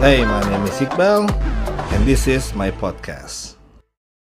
Hey, my name is Iqbal, and this is my podcast.